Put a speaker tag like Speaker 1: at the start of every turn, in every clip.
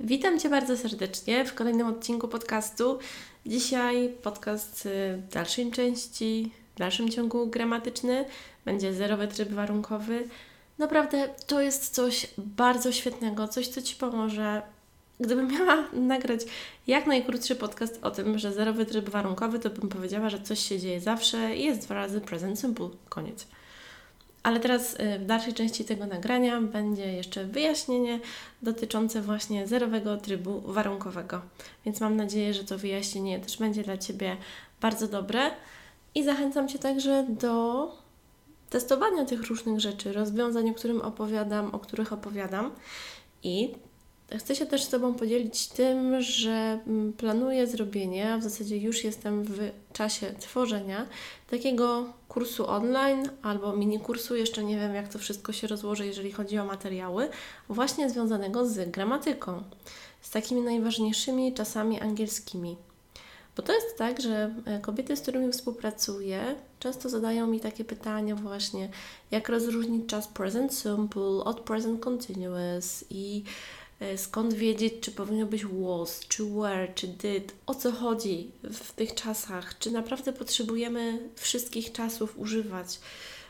Speaker 1: Witam Cię bardzo serdecznie w kolejnym odcinku podcastu. Dzisiaj podcast w dalszej części, w dalszym ciągu gramatyczny. Będzie zerowy tryb warunkowy. Naprawdę to jest coś bardzo świetnego, coś, co Ci pomoże. Gdybym miała nagrać jak najkrótszy podcast o tym, że zerowy tryb warunkowy, to bym powiedziała, że coś się dzieje zawsze i jest dwa razy present simple. Koniec. Ale teraz y, w dalszej części tego nagrania będzie jeszcze wyjaśnienie dotyczące właśnie zerowego trybu warunkowego. Więc mam nadzieję, że to wyjaśnienie też będzie dla Ciebie bardzo dobre i zachęcam Cię także do testowania tych różnych rzeczy, rozwiązań, o którym opowiadam, o których opowiadam. I Chcę się też z Tobą podzielić tym, że mm, planuję zrobienie, a w zasadzie już jestem w czasie tworzenia takiego kursu online albo mini kursu, jeszcze nie wiem jak to wszystko się rozłoży, jeżeli chodzi o materiały, właśnie związanego z gramatyką, z takimi najważniejszymi czasami angielskimi. Bo to jest tak, że e, kobiety, z którymi współpracuję, często zadają mi takie pytania właśnie, jak rozróżnić czas present simple od present continuous i skąd wiedzieć, czy powinno być was, czy were, czy did, o co chodzi w tych czasach, czy naprawdę potrzebujemy wszystkich czasów używać,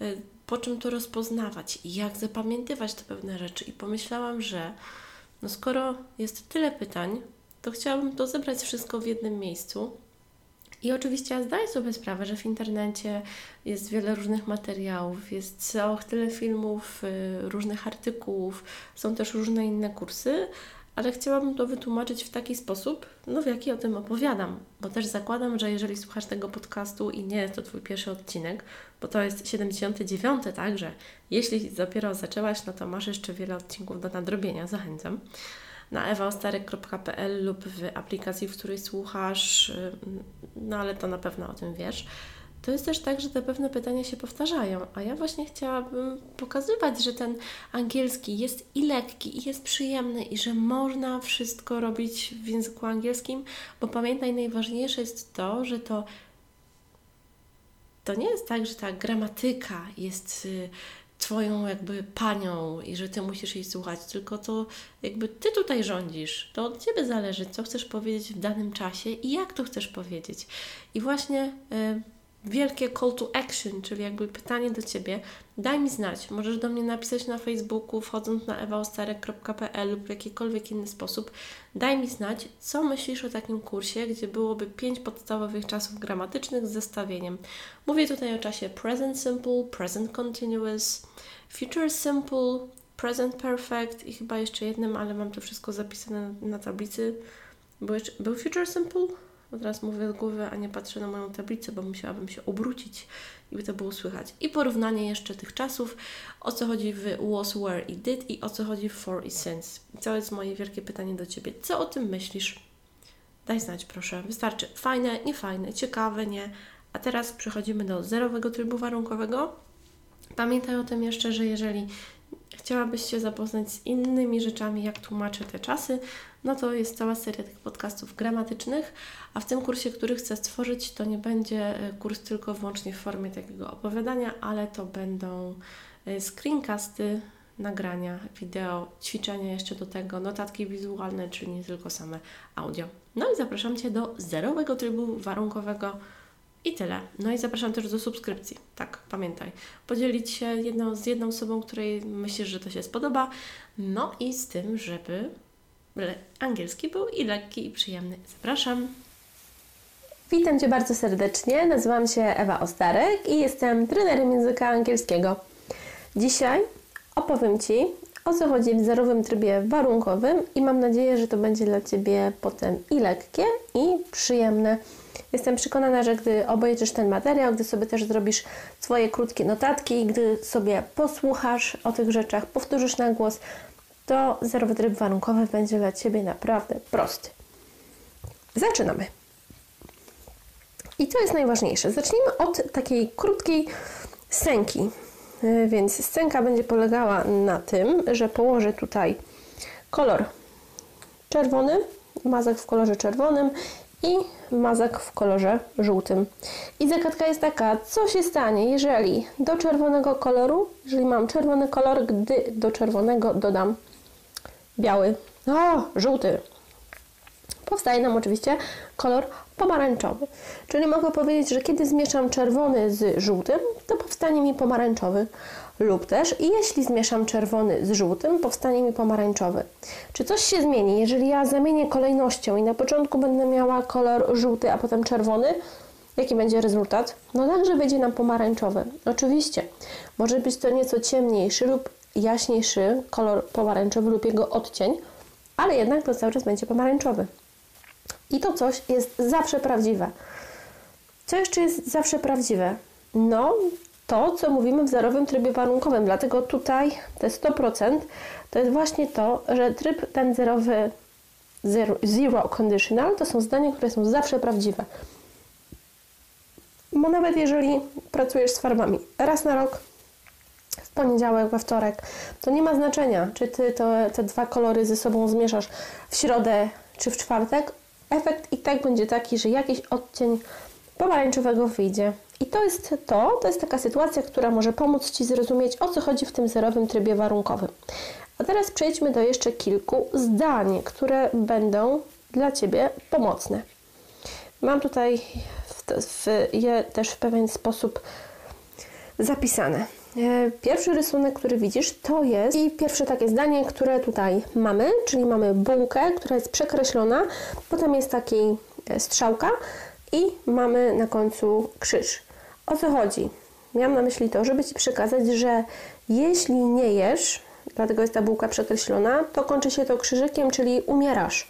Speaker 1: e, po czym to rozpoznawać? Jak zapamiętywać te pewne rzeczy. I pomyślałam, że no skoro jest tyle pytań, to chciałabym to zebrać wszystko w jednym miejscu i oczywiście ja zdaję sobie sprawę, że w internecie jest wiele różnych materiałów, jest och, tyle filmów, y, różnych artykułów, są też różne inne kursy, ale chciałabym to wytłumaczyć w taki sposób, no w jaki o tym opowiadam, bo też zakładam, że jeżeli słuchasz tego podcastu i nie jest to Twój pierwszy odcinek, bo to jest 79, także jeśli dopiero zaczęłaś, no to masz jeszcze wiele odcinków do nadrobienia, zachęcam na ewaostarek.pl lub w aplikacji, w której słuchasz, y, no ale to na pewno o tym wiesz. To jest też tak, że te pewne pytania się powtarzają, a ja właśnie chciałabym pokazywać, że ten angielski jest i lekki, i jest przyjemny, i że można wszystko robić w języku angielskim, bo pamiętaj, najważniejsze jest to, że to to nie jest tak, że ta gramatyka jest y, Twoją jakby panią i że Ty musisz jej słuchać, tylko to jakby Ty tutaj rządzisz. To od Ciebie zależy, co chcesz powiedzieć w danym czasie i jak to chcesz powiedzieć. I właśnie y, wielkie call to action, czyli jakby pytanie do Ciebie, daj mi znać. Możesz do mnie napisać na Facebooku, wchodząc na ewaostarek.pl lub w jakikolwiek inny sposób. Daj mi znać, co myślisz o takim kursie, gdzie byłoby pięć podstawowych czasów gramatycznych z zestawieniem. Mówię tutaj o czasie present simple, present continuous, future simple, present perfect i chyba jeszcze jednym, ale mam to wszystko zapisane na tablicy. Był, był future simple? Bo teraz mówię z głowy, a nie patrzę na moją tablicę, bo musiałabym się obrócić i by to było słychać. I porównanie jeszcze tych czasów, o co chodzi w was, were i did i o co chodzi w for i since. I to jest moje wielkie pytanie do Ciebie. Co o tym myślisz? Daj znać proszę. Wystarczy fajne, niefajne, ciekawe, nie. A teraz przechodzimy do zerowego trybu warunkowego. Pamiętaj o tym jeszcze, że jeżeli chciałabyś się zapoznać z innymi rzeczami, jak tłumaczę te czasy, no to jest cała seria tych podcastów gramatycznych, a w tym kursie, który chcę stworzyć, to nie będzie e, kurs tylko wyłącznie w formie takiego opowiadania, ale to będą e, screencasty, nagrania, wideo, ćwiczenia jeszcze do tego, notatki wizualne, czyli nie tylko same audio. No i zapraszam Cię do zerowego trybu warunkowego i tyle. No i zapraszam też do subskrypcji. Tak, pamiętaj. Podzielić się jedną, z jedną osobą, której myślisz, że to się spodoba. No i z tym, żeby angielski był i lekki i przyjemny. Zapraszam.
Speaker 2: Witam Cię bardzo serdecznie. Nazywam się Ewa Ostarek i jestem trenerem języka angielskiego. Dzisiaj opowiem Ci, o co chodzi w zerowym trybie warunkowym i mam nadzieję, że to będzie dla Ciebie potem i lekkie, i przyjemne. Jestem przekonana, że gdy obejrzysz ten materiał, gdy sobie też zrobisz swoje krótkie notatki, gdy sobie posłuchasz o tych rzeczach, powtórzysz na głos, to zerowy tryb warunkowy będzie dla Ciebie naprawdę prosty. zaczynamy. I co jest najważniejsze? Zacznijmy od takiej krótkiej scenki. E, więc scenka będzie polegała na tym, że położę tutaj kolor czerwony, mazak w kolorze czerwonym i mazak w kolorze żółtym. I zagadka jest taka, co się stanie, jeżeli do czerwonego koloru, jeżeli mam czerwony kolor, gdy do czerwonego dodam biały, o, żółty. Powstaje nam oczywiście kolor pomarańczowy. Czyli mogę powiedzieć, że kiedy zmieszam czerwony z żółtym, to powstanie mi pomarańczowy. Lub też, jeśli zmieszam czerwony z żółtym, powstanie mi pomarańczowy. Czy coś się zmieni, jeżeli ja zamienię kolejnością i na początku będę miała kolor żółty, a potem czerwony? Jaki będzie rezultat? No także będzie nam pomarańczowy. Oczywiście, może być to nieco ciemniejszy lub jaśniejszy kolor pomarańczowy lub jego odcień, ale jednak to cały czas będzie pomarańczowy. I to coś jest zawsze prawdziwe. Co jeszcze jest zawsze prawdziwe? No, to, co mówimy w zerowym trybie warunkowym. Dlatego tutaj te 100% to jest właśnie to, że tryb ten zerowy, zero, zero conditional, to są zdania, które są zawsze prawdziwe. Bo nawet jeżeli pracujesz z farbami raz na rok, w poniedziałek, we wtorek, to nie ma znaczenia, czy ty to, te dwa kolory ze sobą zmieszasz w środę czy w czwartek. Efekt i tak będzie taki, że jakiś odcień pomarańczowego wyjdzie. I to jest to, to jest taka sytuacja, która może pomóc Ci zrozumieć, o co chodzi w tym zerowym trybie warunkowym. A teraz przejdźmy do jeszcze kilku zdań, które będą dla Ciebie pomocne. Mam tutaj w, w, je też w pewien sposób zapisane. E, pierwszy rysunek, który widzisz, to jest i pierwsze takie zdanie, które tutaj mamy, czyli mamy bułkę, która jest przekreślona, potem jest taki e, strzałka i mamy na końcu krzyż. O co chodzi? Miałam na myśli to, żeby Ci przekazać, że jeśli nie jesz, dlatego jest ta bułka przekreślona, to kończy się to krzyżykiem, czyli umierasz.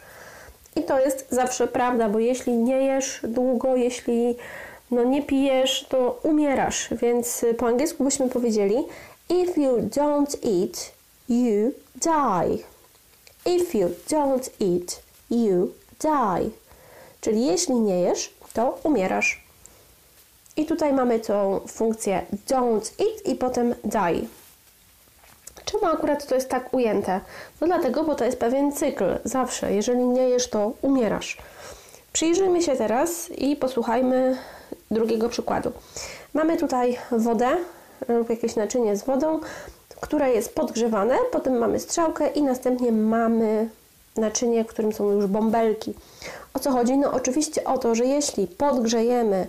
Speaker 2: I to jest zawsze prawda, bo jeśli nie jesz długo, jeśli no nie pijesz, to umierasz. Więc po angielsku byśmy powiedzieli If you don't eat, you die. If you don't eat, you die. Czyli jeśli nie jesz, to umierasz. I tutaj mamy tą funkcję don't eat i potem die. Czemu akurat to jest tak ujęte? No dlatego, bo to jest pewien cykl. Zawsze, jeżeli nie jesz, to umierasz. Przyjrzyjmy się teraz i posłuchajmy drugiego przykładu. Mamy tutaj wodę lub jakieś naczynie z wodą, które jest podgrzewane, potem mamy strzałkę i następnie mamy naczynie, w którym są już bąbelki. O co chodzi? No oczywiście o to, że jeśli podgrzejemy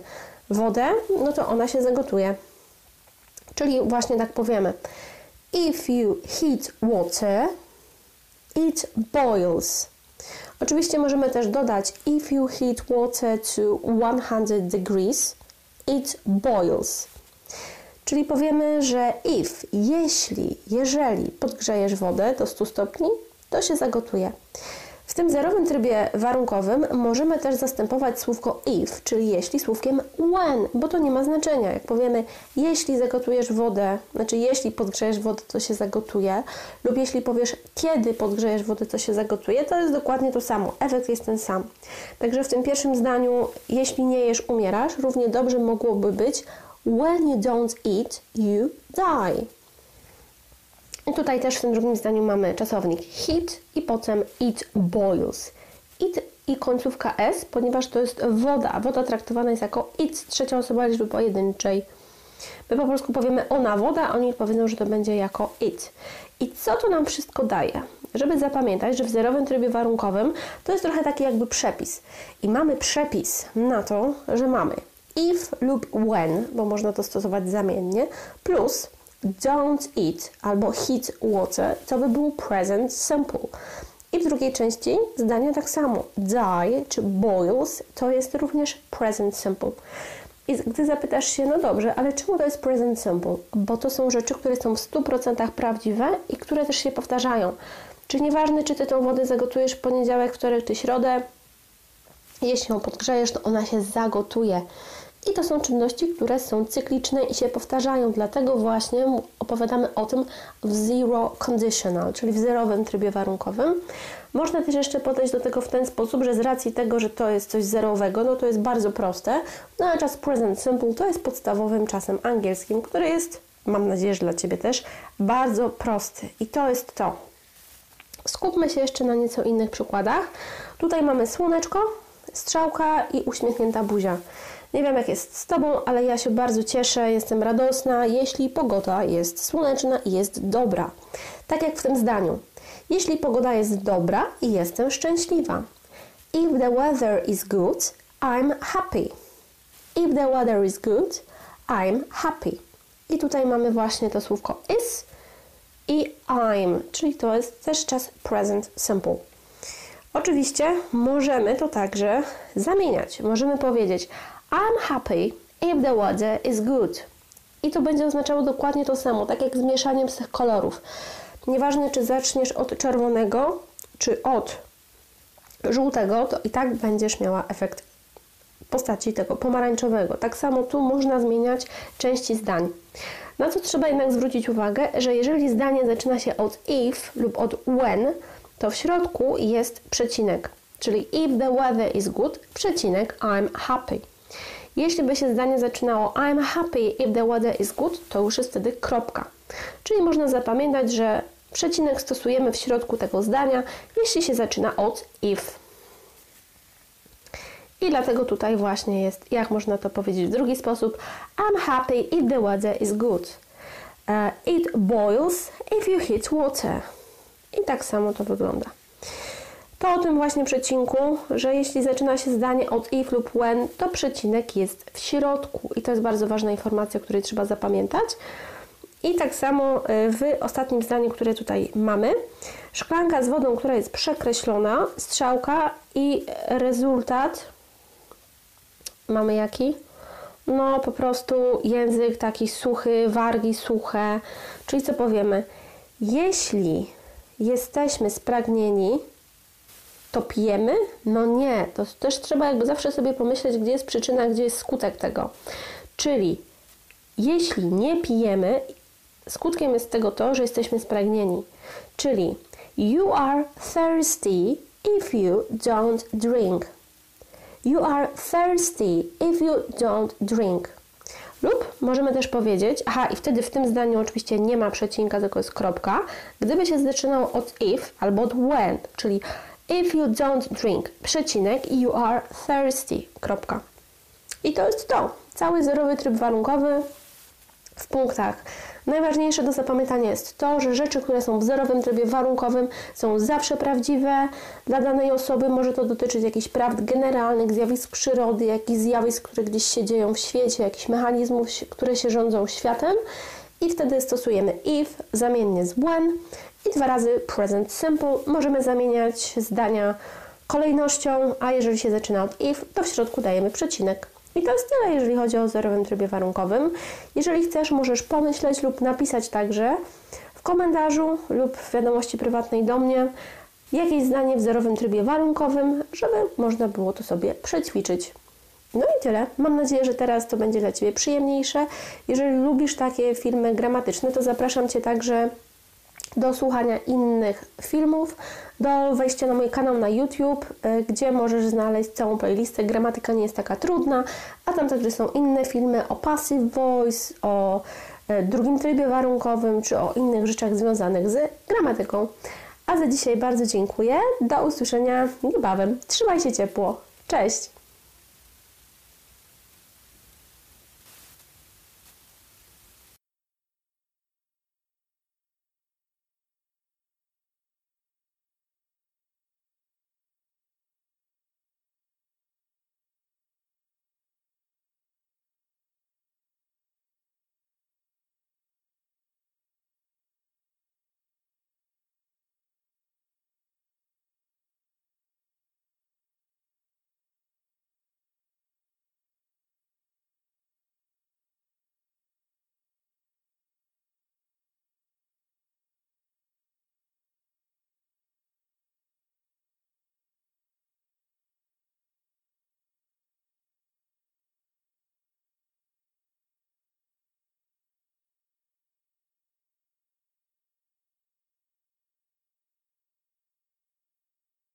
Speaker 2: wodę, no to ona się zagotuje. Czyli właśnie tak powiemy. If you heat water, it boils. Oczywiście możemy też dodać if you heat water to 100 degrees, it boils. Czyli powiemy, że if, jeśli, jeżeli podgrzejesz wodę do 100 stopni, to się zagotuje. W tym zerowym trybie warunkowym możemy też zastępować słówko if, czyli jeśli słówkiem when, bo to nie ma znaczenia. Jak powiemy, jeśli zagotujesz wodę, znaczy jeśli podgrzejesz wodę, to się zagotuje, lub jeśli powiesz, kiedy podgrzejesz wodę, to się zagotuje, to jest dokładnie to samo. Efekt jest ten sam. Także w tym pierwszym zdaniu, jeśli nie jesz, umierasz, równie dobrze mogłoby być when you don't eat, you die. Tutaj też w tym drugim zdaniu mamy czasownik heat i potem it boils. It i końcówka s, ponieważ to jest woda. Woda traktowana jest jako it, trzecia osoba liczby pojedynczej. My po polsku powiemy ona woda, a oni powiedzą, że to będzie jako it. I co to nam wszystko daje? Żeby zapamiętać, że w zerowym trybie warunkowym to jest trochę taki jakby przepis. I mamy przepis na to, że mamy if lub when, bo można to stosować zamiennie, plus don't eat albo heat water, to by był present simple. I w drugiej części zdania tak samo. Die czy boils to jest również present simple. I gdy zapytasz się, no dobrze, ale czemu to jest present simple? Bo to są rzeczy, które są w 100% prawdziwe i które też się powtarzają. Czyli nieważne, czy ty tą wodę zagotujesz w poniedziałek, wtorek czy środę, jeśli ją podgrzejesz, to ona się zagotuje. I to są czynności, które są cykliczne i się powtarzają, dlatego właśnie opowiadamy o tym w zero conditional, czyli w zerowym trybie warunkowym. Można też jeszcze podejść do tego w ten sposób, że z racji tego, że to jest coś zerowego, no to jest bardzo proste. No a czas present simple to jest podstawowym czasem angielskim, który jest, mam nadzieję, że dla Ciebie też, bardzo prosty. I to jest to. Skupmy się jeszcze na nieco innych przykładach. Tutaj mamy słoneczko, strzałka i uśmiechnięta buzia. Nie wiem jak jest z Tobą, ale ja się bardzo cieszę, jestem radosna, jeśli pogoda jest słoneczna i jest dobra. Tak jak w tym zdaniu. Jeśli pogoda jest dobra i jestem szczęśliwa. If the weather is good, I'm happy. If the weather is good, I'm happy. I tutaj mamy właśnie to słówko is i I'm, czyli to jest też czas present simple. Oczywiście możemy to także zamieniać. Możemy powiedzieć I'm happy if the weather is good. I to będzie oznaczało dokładnie to samo, tak jak z mieszaniem z tych kolorów. Nieważne, czy zaczniesz od czerwonego, czy od żółtego, to i tak będziesz miała efekt postaci tego pomarańczowego. Tak samo tu można zmieniać części zdań. Na co trzeba jednak zwrócić uwagę, że jeżeli zdanie zaczyna się od if lub od when, to w środku jest przecinek, czyli if the weather is good, przecinek I'm happy. Jeśli by się zdanie zaczynało I'm happy if the weather is good, to już jest wtedy kropka. Czyli można zapamiętać, że przecinek stosujemy w środku tego zdania, jeśli się zaczyna od if. I dlatego tutaj właśnie jest, jak można to powiedzieć w drugi sposób, I'm happy if the weather is good. Uh, it boils if you heat water. I tak samo to wygląda. Po tym właśnie przecinku, że jeśli zaczyna się zdanie od if lub when, to przecinek jest w środku. I to jest bardzo ważna informacja, o której trzeba zapamiętać. I tak samo y, w ostatnim zdaniu, które tutaj mamy, szklanka z wodą, która jest przekreślona, strzałka i rezultat mamy jaki? No po prostu język taki suchy, wargi suche. Czyli co powiemy? Jeśli jesteśmy spragnieni, to pijemy? No nie, to też trzeba jakby zawsze sobie pomyśleć, gdzie jest przyczyna, gdzie jest skutek tego. Czyli jeśli nie pijemy, skutkiem jest tego to, że jesteśmy spragnieni. Czyli you are thirsty if you don't drink. You are thirsty if you don't drink. Lub możemy też powiedzieć, aha, i wtedy w tym zdaniu oczywiście nie ma przecinka, tylko jest kropka. Gdyby się zaczynało od if albo od when, czyli if you don't drink, przecinek, you are thirsty, kropka. I to jest to. Cały zerowy tryb warunkowy w punktach. Najważniejsze do zapamiętania jest to, że rzeczy, które są w zerowym trybie warunkowym są zawsze prawdziwe dla danej osoby. Może to dotyczyć jakichś prawd generalnych, zjawisk przyrody, jakichś zjawisk, które gdzieś się dzieją w świecie, jakichś mechanizmów, które się rządzą światem. I wtedy stosujemy if zamiennie z when i dwa razy present simple. Możemy zamieniać zdania kolejnością, a jeżeli się zaczyna od if, to w środku dajemy przecinek. I to jest tyle, jeżeli chodzi o zerowym trybie warunkowym. Jeżeli chcesz, możesz pomyśleć lub napisać także w komentarzu lub w wiadomości prywatnej do mnie jakieś zdanie w zerowym trybie warunkowym, żeby można było to sobie przećwiczyć. No i tyle. Mam nadzieję, że teraz to będzie dla Ciebie przyjemniejsze. Jeżeli lubisz takie filmy gramatyczne, to zapraszam Cię także do słuchania innych filmów, do wejścia na mój kanał na YouTube, y, gdzie możesz znaleźć całą playlistę. Gramatyka nie jest taka trudna, a tam także są inne filmy o passive voice, o y, drugim trybie warunkowym, czy o innych rzeczach związanych z gramatyką. A za dzisiaj bardzo dziękuję. Do usłyszenia niebawem. Trzymaj się ciepło. Cześć!